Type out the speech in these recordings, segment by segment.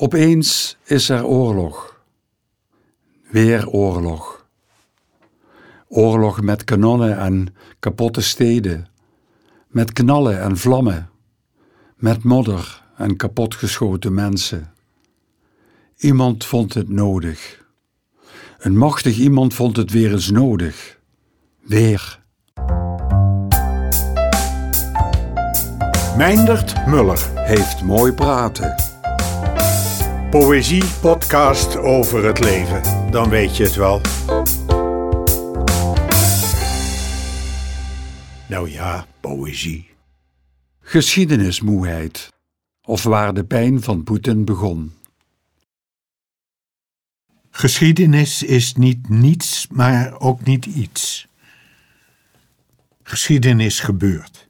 Opeens is er oorlog. Weer oorlog. Oorlog met kanonnen en kapotte steden, met knallen en vlammen, met modder en kapotgeschoten mensen. Iemand vond het nodig. Een machtig iemand vond het weer eens nodig. Weer. Meindert Muller. Heeft mooi praten. Poëzie podcast over het leven. Dan weet je het wel. Nou ja, poëzie. Geschiedenismoeheid. Of waar de pijn van Poetin begon. Geschiedenis is niet niets, maar ook niet iets. Geschiedenis gebeurt.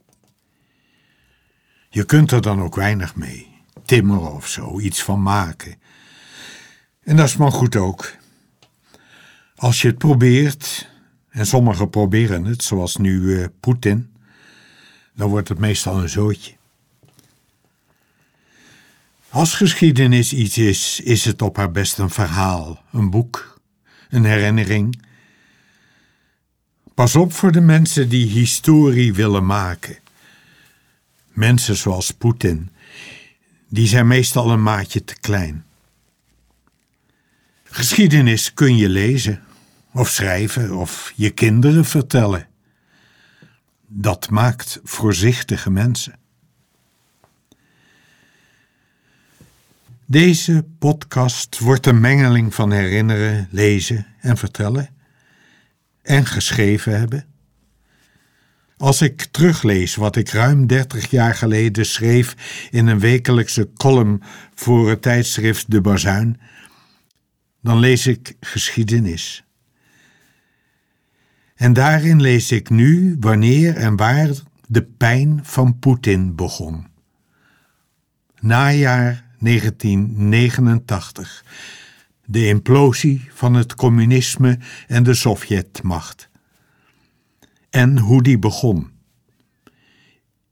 Je kunt er dan ook weinig mee. Timmeren of zo, iets van maken. En dat is maar goed ook. Als je het probeert, en sommigen proberen het, zoals nu uh, Poetin, dan wordt het meestal een zootje. Als geschiedenis iets is, is het op haar best een verhaal, een boek, een herinnering. Pas op voor de mensen die historie willen maken. Mensen zoals Poetin, die zijn meestal een maatje te klein. Geschiedenis kun je lezen, of schrijven, of je kinderen vertellen. Dat maakt voorzichtige mensen. Deze podcast wordt een mengeling van herinneren, lezen en vertellen en geschreven hebben. Als ik teruglees wat ik ruim 30 jaar geleden schreef in een wekelijkse column voor het tijdschrift De Bazuin, dan lees ik geschiedenis. En daarin lees ik nu wanneer en waar de pijn van Poetin begon. Najaar 1989. De implosie van het communisme en de Sovjetmacht. En hoe die begon.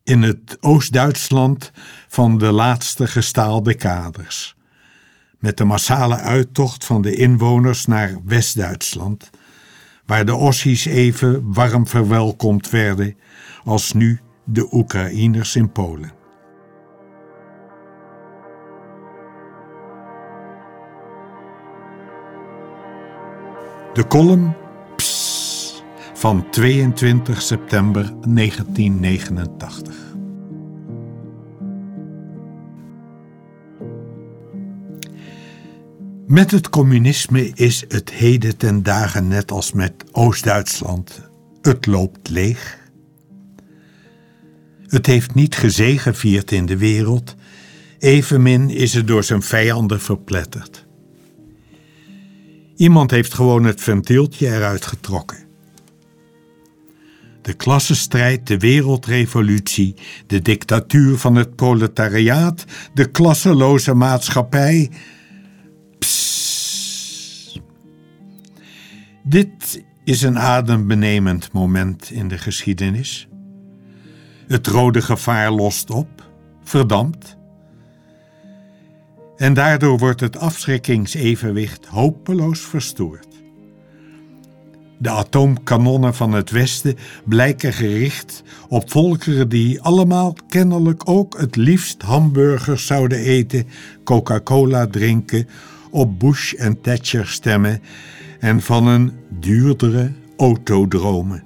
In het Oost-Duitsland van de laatste gestaalde kaders. Met de massale uittocht van de inwoners naar West-Duitsland, waar de Ossies even warm verwelkomd werden als nu de Oekraïners in Polen. De Psst van 22 september 1989. Met het communisme is het heden ten dagen net als met Oost-Duitsland. Het loopt leeg. Het heeft niet gezegevierd in de wereld, evenmin is het door zijn vijanden verpletterd. Iemand heeft gewoon het ventieltje eruit getrokken. De klassenstrijd, de wereldrevolutie, de dictatuur van het proletariaat, de klasseloze maatschappij. Psst. Dit is een adembenemend moment in de geschiedenis. Het rode gevaar lost op, verdampt en daardoor wordt het afschrikkingsevenwicht hopeloos verstoord. De atoomkanonnen van het Westen blijken gericht op volkeren die allemaal kennelijk ook het liefst hamburgers zouden eten, Coca-Cola drinken, op Bush en Thatcher stemmen en van een duurdere auto dromen.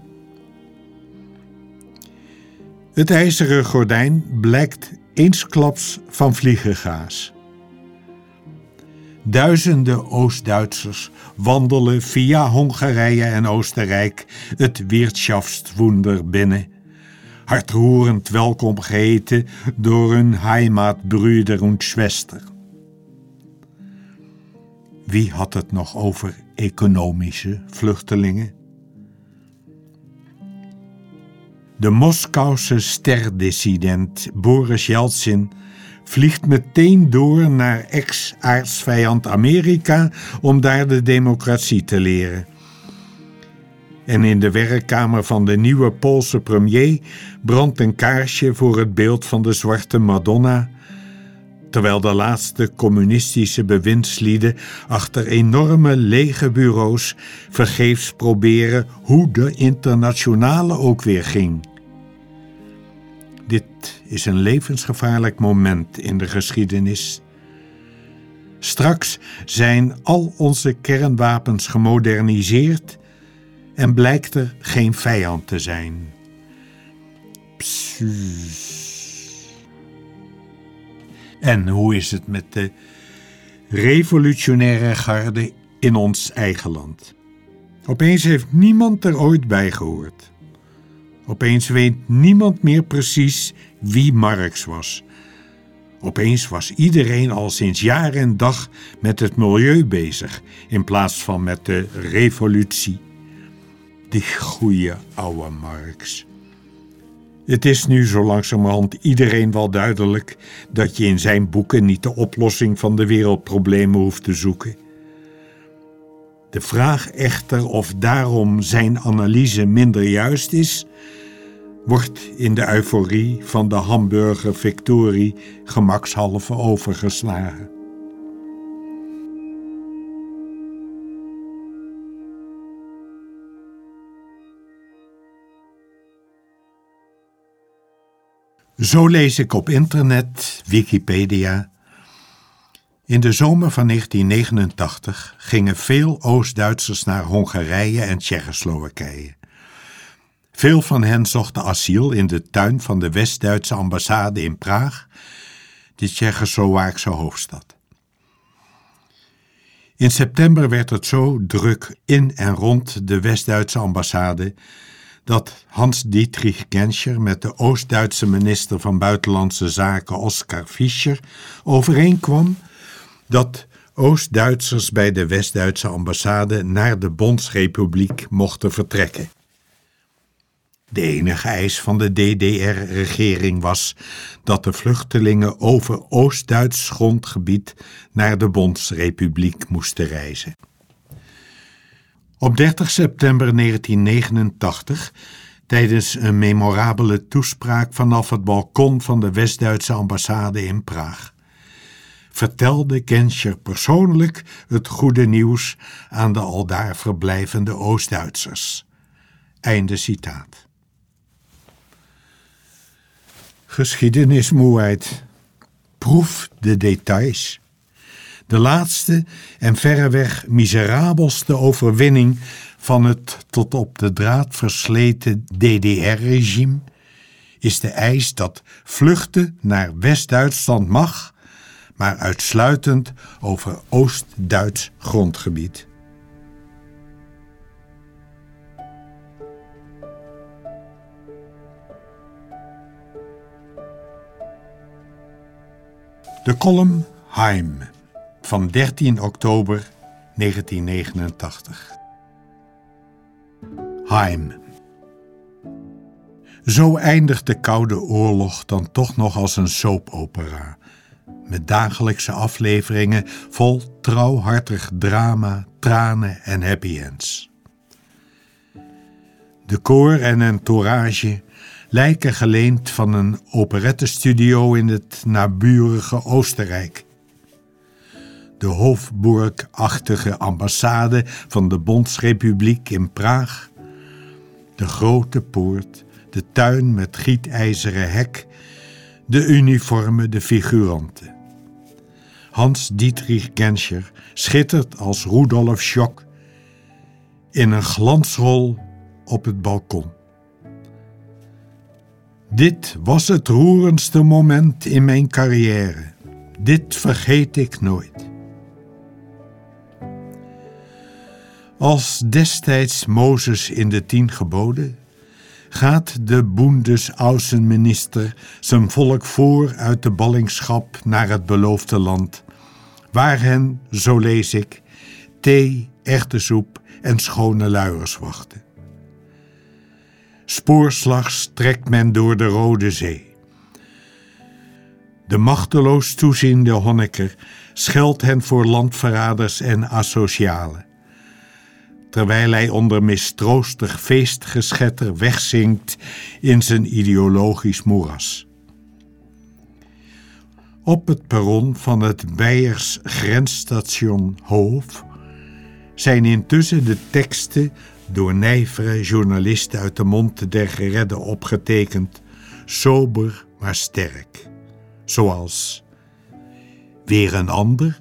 Het ijzeren gordijn blijkt eensklaps van vliegengaas. Duizenden Oost-Duitsers wandelen via Hongarije en Oostenrijk het Wirtschaftswunder binnen. Hartroerend welkom geheten door hun Heimatbrüder en Schwester. Wie had het nog over economische vluchtelingen? De Moskouse sterdissident Boris Yeltsin vliegt meteen door naar ex-aardsvijand Amerika om daar de democratie te leren. En in de werkkamer van de nieuwe Poolse premier brandt een kaarsje voor het beeld van de zwarte Madonna, terwijl de laatste communistische bewindslieden achter enorme lege bureaus vergeefs proberen hoe de internationale ook weer ging. Dit is een levensgevaarlijk moment in de geschiedenis. Straks zijn al onze kernwapens gemoderniseerd en blijkt er geen vijand te zijn. En hoe is het met de revolutionaire garde in ons eigen land? Opeens heeft niemand er ooit bij gehoord. Opeens weet niemand meer precies wie Marx was. Opeens was iedereen al sinds jaar en dag met het milieu bezig, in plaats van met de revolutie. Die goeie oude Marx. Het is nu zo langzamerhand iedereen wel duidelijk dat je in zijn boeken niet de oplossing van de wereldproblemen hoeft te zoeken. De vraag echter of daarom zijn analyse minder juist is, wordt in de euforie van de Hamburger Victorie gemakshalve overgeslagen. Zo lees ik op internet, Wikipedia. In de zomer van 1989 gingen veel Oost-Duitsers naar Hongarije en Tsjechoslowakije. Veel van hen zochten asiel in de tuin van de West-Duitse ambassade in Praag, de Tsjechoslowaakse hoofdstad. In september werd het zo druk in en rond de West-Duitse ambassade dat Hans-Dietrich Genscher met de Oost-Duitse minister van Buitenlandse Zaken Oskar Fischer overeenkwam dat Oost-Duitsers bij de West-Duitse ambassade naar de Bondsrepubliek mochten vertrekken. De enige eis van de DDR-regering was dat de vluchtelingen over Oost-Duits grondgebied naar de Bondsrepubliek moesten reizen. Op 30 september 1989, tijdens een memorabele toespraak vanaf het balkon van de West-Duitse ambassade in Praag, vertelde Genscher persoonlijk het goede nieuws aan de aldaar verblijvende Oost-Duitsers. Einde citaat. Geschiedenismoeheid. Proef de details. De laatste en verreweg miserabelste overwinning van het tot op de draad versleten DDR-regime is de eis dat vluchten naar West-Duitsland mag, maar uitsluitend over Oost-Duits grondgebied. De column Heim van 13 oktober 1989. Heim. Zo eindigt de Koude Oorlog dan toch nog als een soapopera, met dagelijkse afleveringen vol trouwhartig drama, tranen en happy ends. De koor en entourage lijken geleend van een operettestudio in het naburige Oostenrijk de Hofburg-achtige ambassade van de Bondsrepubliek in Praag, de grote poort, de tuin met gietijzeren hek, de uniformen, de figuranten. Hans-Dietrich Genscher schittert als Rudolf Schock in een glansrol op het balkon. Dit was het roerendste moment in mijn carrière. Dit vergeet ik nooit. Als destijds Mozes in de tien geboden, gaat de Bundesaußenminister zijn volk voor uit de ballingschap naar het beloofde land, waar hen, zo lees ik, thee, erwtensoep en schone luiers wachten. Spoorslags trekt men door de Rode Zee. De machteloos toeziende Honneker scheldt hen voor landverraders en asocialen terwijl hij onder mistroostig feestgeschetter wegzinkt in zijn ideologisch moeras. Op het perron van het Beiers grensstation Hoof zijn intussen de teksten door nijvere journalisten uit de mond der geredden opgetekend, sober maar sterk. Zoals Weer een ander?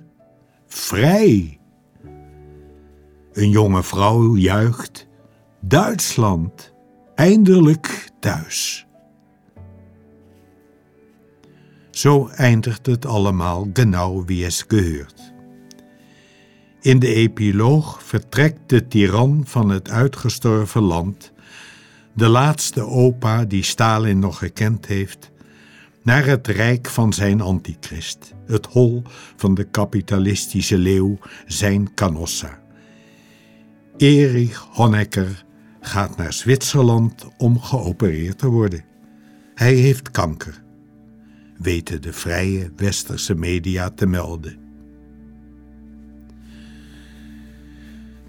Vrij! Een jonge vrouw juicht. Duitsland, eindelijk thuis. Zo eindigt het allemaal genau wie es geheurt. In de epiloog vertrekt de tiran van het uitgestorven land, de laatste opa die Stalin nog gekend heeft, naar het rijk van zijn antichrist, het hol van de kapitalistische leeuw, zijn canossa. Erich Honecker gaat naar Zwitserland om geopereerd te worden. Hij heeft kanker, weten de vrije westerse media te melden.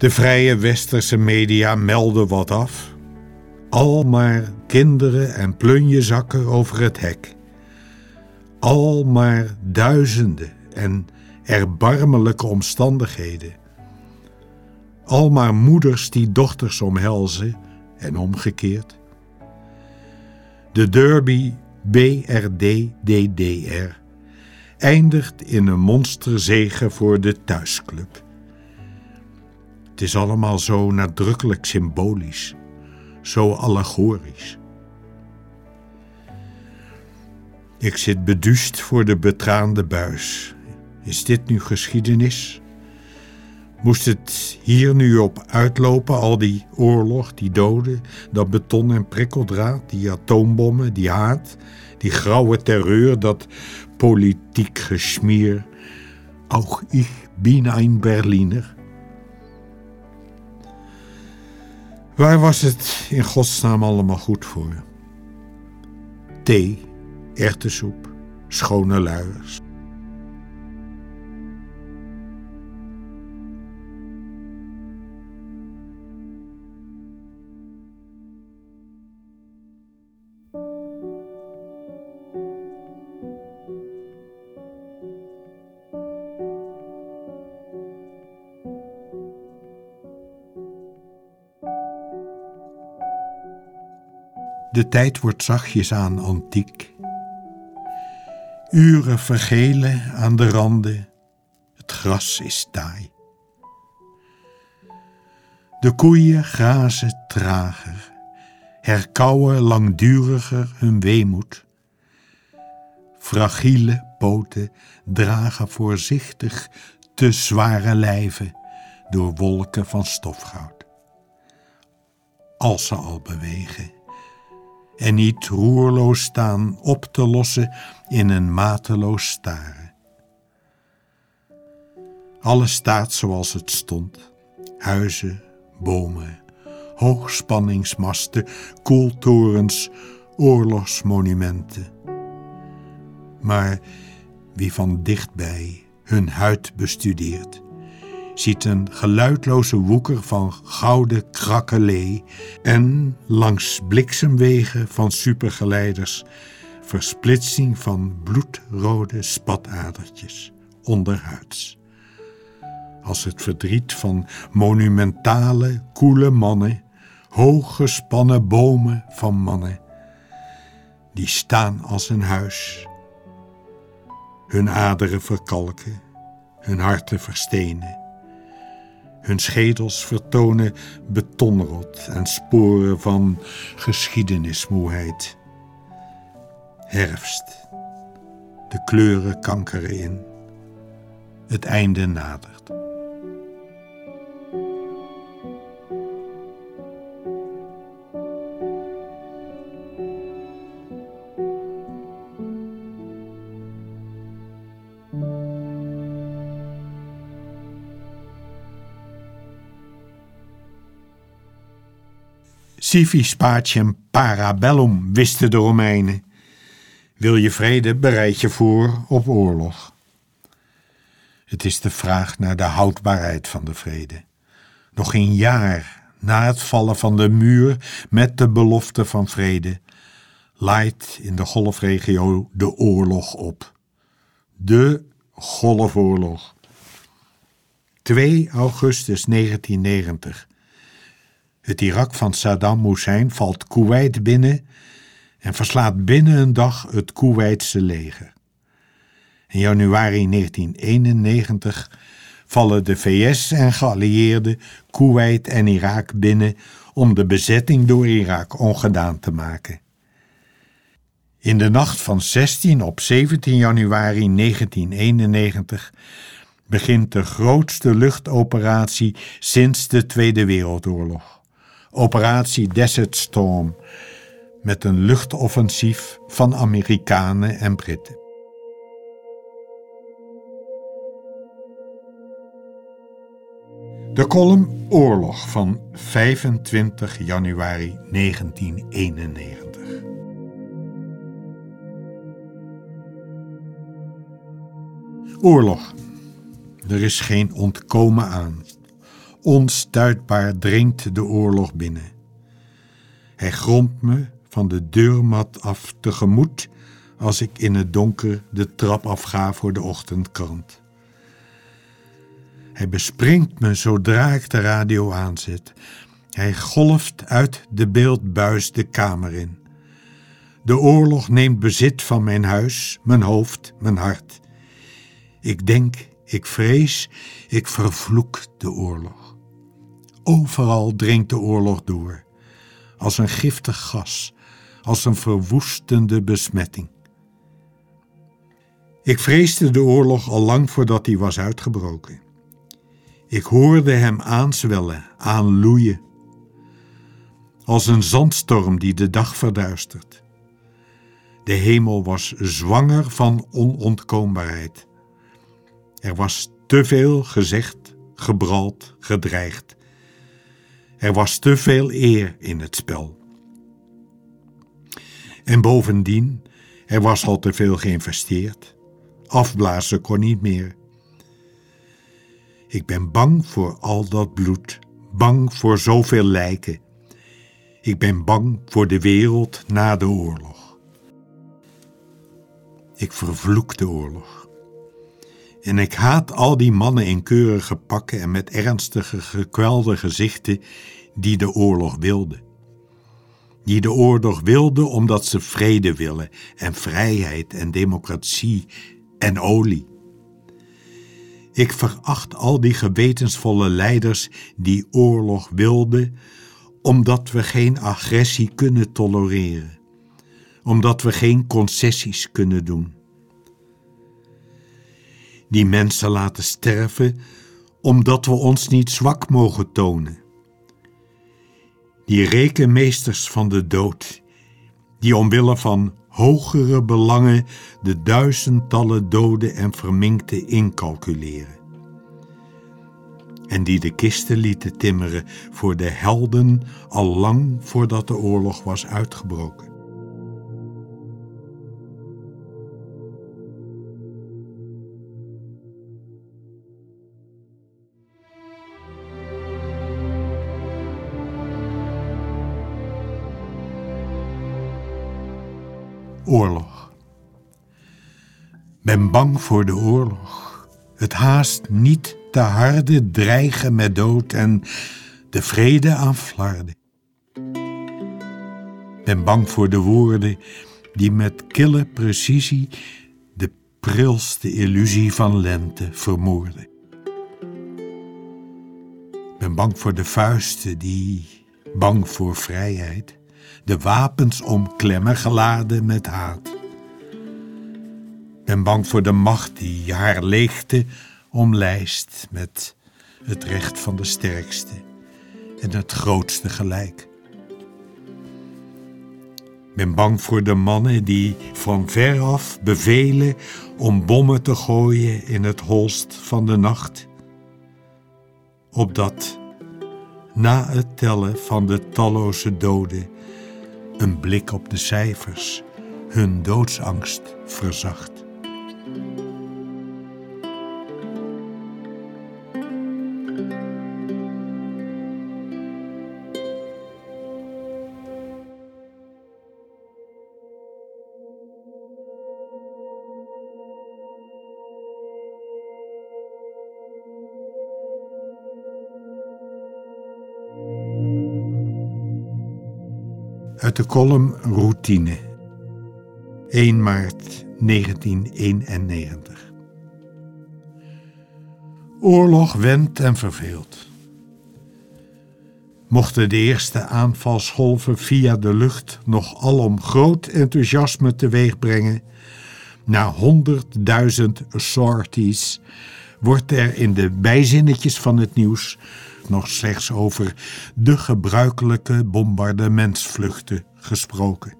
De vrije westerse media melden wat af. Al maar kinderen en plunjezakken over het hek. Al maar duizenden en erbarmelijke omstandigheden. Al maar moeders die dochters omhelzen en omgekeerd. De derby BRD-DDR eindigt in een monsterzege voor de thuisclub. Is allemaal zo nadrukkelijk symbolisch, zo allegorisch. Ik zit beduust voor de betraande buis. Is dit nu geschiedenis? Moest het hier nu op uitlopen, al die oorlog, die doden, dat beton en prikkeldraad, die atoombommen, die haat, die grauwe terreur, dat politiek geschmier. Auch ich bin ein Berliner. Waar was het in godsnaam allemaal goed voor? Thee, erwtensoep, schone luiers. De tijd wordt zachtjes aan antiek. Uren vergelen aan de randen, het gras is taai. De koeien grazen trager, herkauwen langduriger hun weemoed. Fragiele poten dragen voorzichtig te zware lijven door wolken van stofgoud. Als ze al bewegen en niet roerloos staan op te lossen in een mateloos staren. Alles staat zoals het stond: huizen, bomen, hoogspanningsmasten, koeltorens, oorlogsmonumenten. Maar wie van dichtbij hun huid bestudeert, ziet een geluidloze woeker van gouden krakkelee en langs bliksemwegen van supergeleiders versplitsing van bloedrode spatadertjes onderhuids. Als het verdriet van monumentale, koele mannen, hooggespannen bomen van mannen, die staan als een huis. Hun aderen verkalken, hun harten verstenen hun schedels vertonen betonrot en sporen van geschiedenismoeheid. Herfst. De kleuren kankeren in. Het einde nadert. Civis pacem parabellum, wisten de Romeinen. Wil je vrede, bereid je voor op oorlog. Het is de vraag naar de houdbaarheid van de vrede. Nog een jaar na het vallen van de muur met de belofte van vrede, laait in de golfregio de oorlog op. de Golfoorlog. 2 augustus 1990. Het Irak van Saddam Hussein valt Kuwait binnen en verslaat binnen een dag het Kuwaitse leger. In januari 1991 vallen de VS en geallieerden Kuwait en Irak binnen om de bezetting door Irak ongedaan te maken. In de nacht van 16 op 17 januari 1991 begint de grootste luchtoperatie sinds de Tweede Wereldoorlog. Operatie Desert Storm, met een luchtoffensief van Amerikanen en Britten. De column Oorlog van 25 januari 1991. Oorlog. Er is geen ontkomen aan. Onstuitbaar dringt de oorlog binnen. Hij gromt me van de deurmat af tegemoet als ik in het donker de trap afga voor de ochtendkrant. Hij bespringt me zodra ik de radio aanzet. Hij golft uit de beeldbuis de kamer in. De oorlog neemt bezit van mijn huis, mijn hoofd, mijn hart. Ik denk, ik vrees, ik vervloek de oorlog. Overal dringt de oorlog door, als een giftig gas, als een verwoestende besmetting. Ik vreesde de oorlog al lang voordat hij was uitgebroken. Ik hoorde hem aanzwellen, aanloeien, als een zandstorm die de dag verduistert. De hemel was zwanger van onontkoombaarheid. Er was te veel gezegd, gebrald, gedreigd. Er was te veel eer in het spel. En bovendien, er was al te veel geïnvesteerd. Afblazen kon niet meer. Ik ben bang voor al dat bloed, bang voor zoveel lijken. Ik ben bang voor de wereld na de oorlog. Ik vervloek de oorlog. En ik haat al die mannen in keurige pakken en met ernstige, gekwelde gezichten die de oorlog wilden. Die de oorlog wilden omdat ze vrede willen en vrijheid en democratie en olie. Ik veracht al die gewetensvolle leiders die oorlog wilden, omdat we geen agressie kunnen tolereren, omdat we geen concessies kunnen doen. Die mensen laten sterven omdat we ons niet zwak mogen tonen. Die rekenmeesters van de dood, die omwille van hogere belangen de duizendtallen doden en verminkten incalculeren. En die de kisten lieten timmeren voor de helden al lang voordat de oorlog was uitgebroken. Oorlog. Ben bang voor de oorlog. Het haast niet te harde dreigen met dood en de vrede aan flarden. Ben bang voor de woorden die met kille precisie de prilste illusie van lente vermoorden. Ben bang voor de vuisten die, bang voor vrijheid, de wapens omklemmen geladen met haat. Ben bang voor de macht die haar leegte omlijst met het recht van de sterkste en het grootste gelijk. Ben bang voor de mannen die van veraf bevelen om bommen te gooien in het holst van de nacht. Opdat na het tellen van de talloze doden een blik op de cijfers hun doodsangst verzacht. Uit de column Routine, 1 maart 1991. Oorlog wendt en verveelt. Mochten de eerste aanvalsgolven via de lucht nog alom groot enthousiasme teweeg brengen, na honderdduizend sorties wordt er in de bijzinnetjes van het nieuws nog slechts over de gebruikelijke bombardementsvluchten gesproken.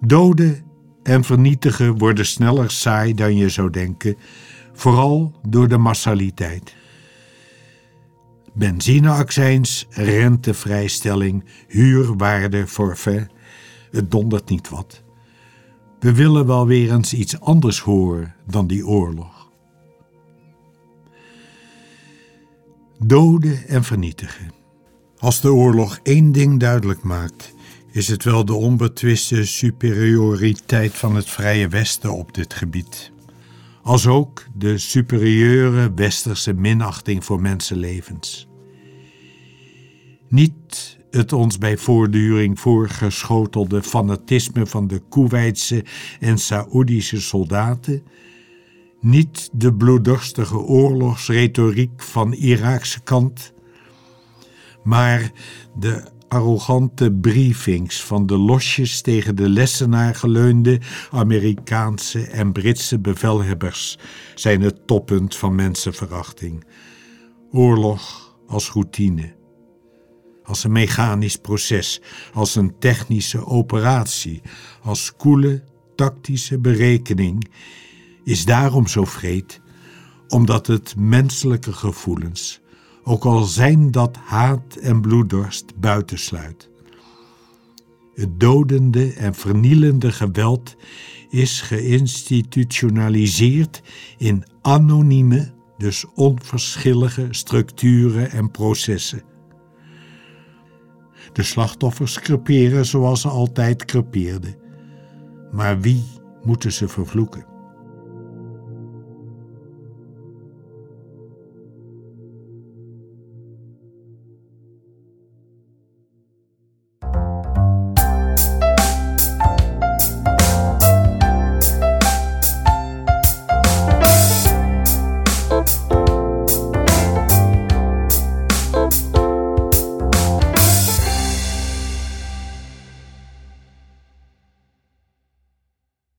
Doden en vernietigen worden sneller saai dan je zou denken, vooral door de massaliteit. Benzineaccijns, rentevrijstelling, huurwaarde, forfait, het dondert niet wat. We willen wel weer eens iets anders horen dan die oorlog. Doden en vernietigen. Als de oorlog één ding duidelijk maakt, is het wel de onbetwiste superioriteit van het Vrije Westen op dit gebied. Als ook de superieure westerse minachting voor mensenlevens. Niet het ons bij voortduring voorgeschotelde fanatisme van de Koeweitse en Saoedische soldaten, niet de bloeddorstige oorlogsretoriek van Iraakse kant, maar de arrogante briefings van de losjes tegen de lessenaar geleunde Amerikaanse en Britse bevelhebbers zijn het toppunt van mensenverachting. Oorlog als routine als een mechanisch proces, als een technische operatie, als koele tactische berekening, is daarom zo vreed, omdat het menselijke gevoelens, ook al zijn dat haat en bloeddorst, buitensluit. Het dodende en vernielende geweld is geïnstitutionaliseerd in anonieme, dus onverschillige structuren en processen. De slachtoffers creperen zoals ze altijd crepeerden. Maar wie moeten ze vervloeken?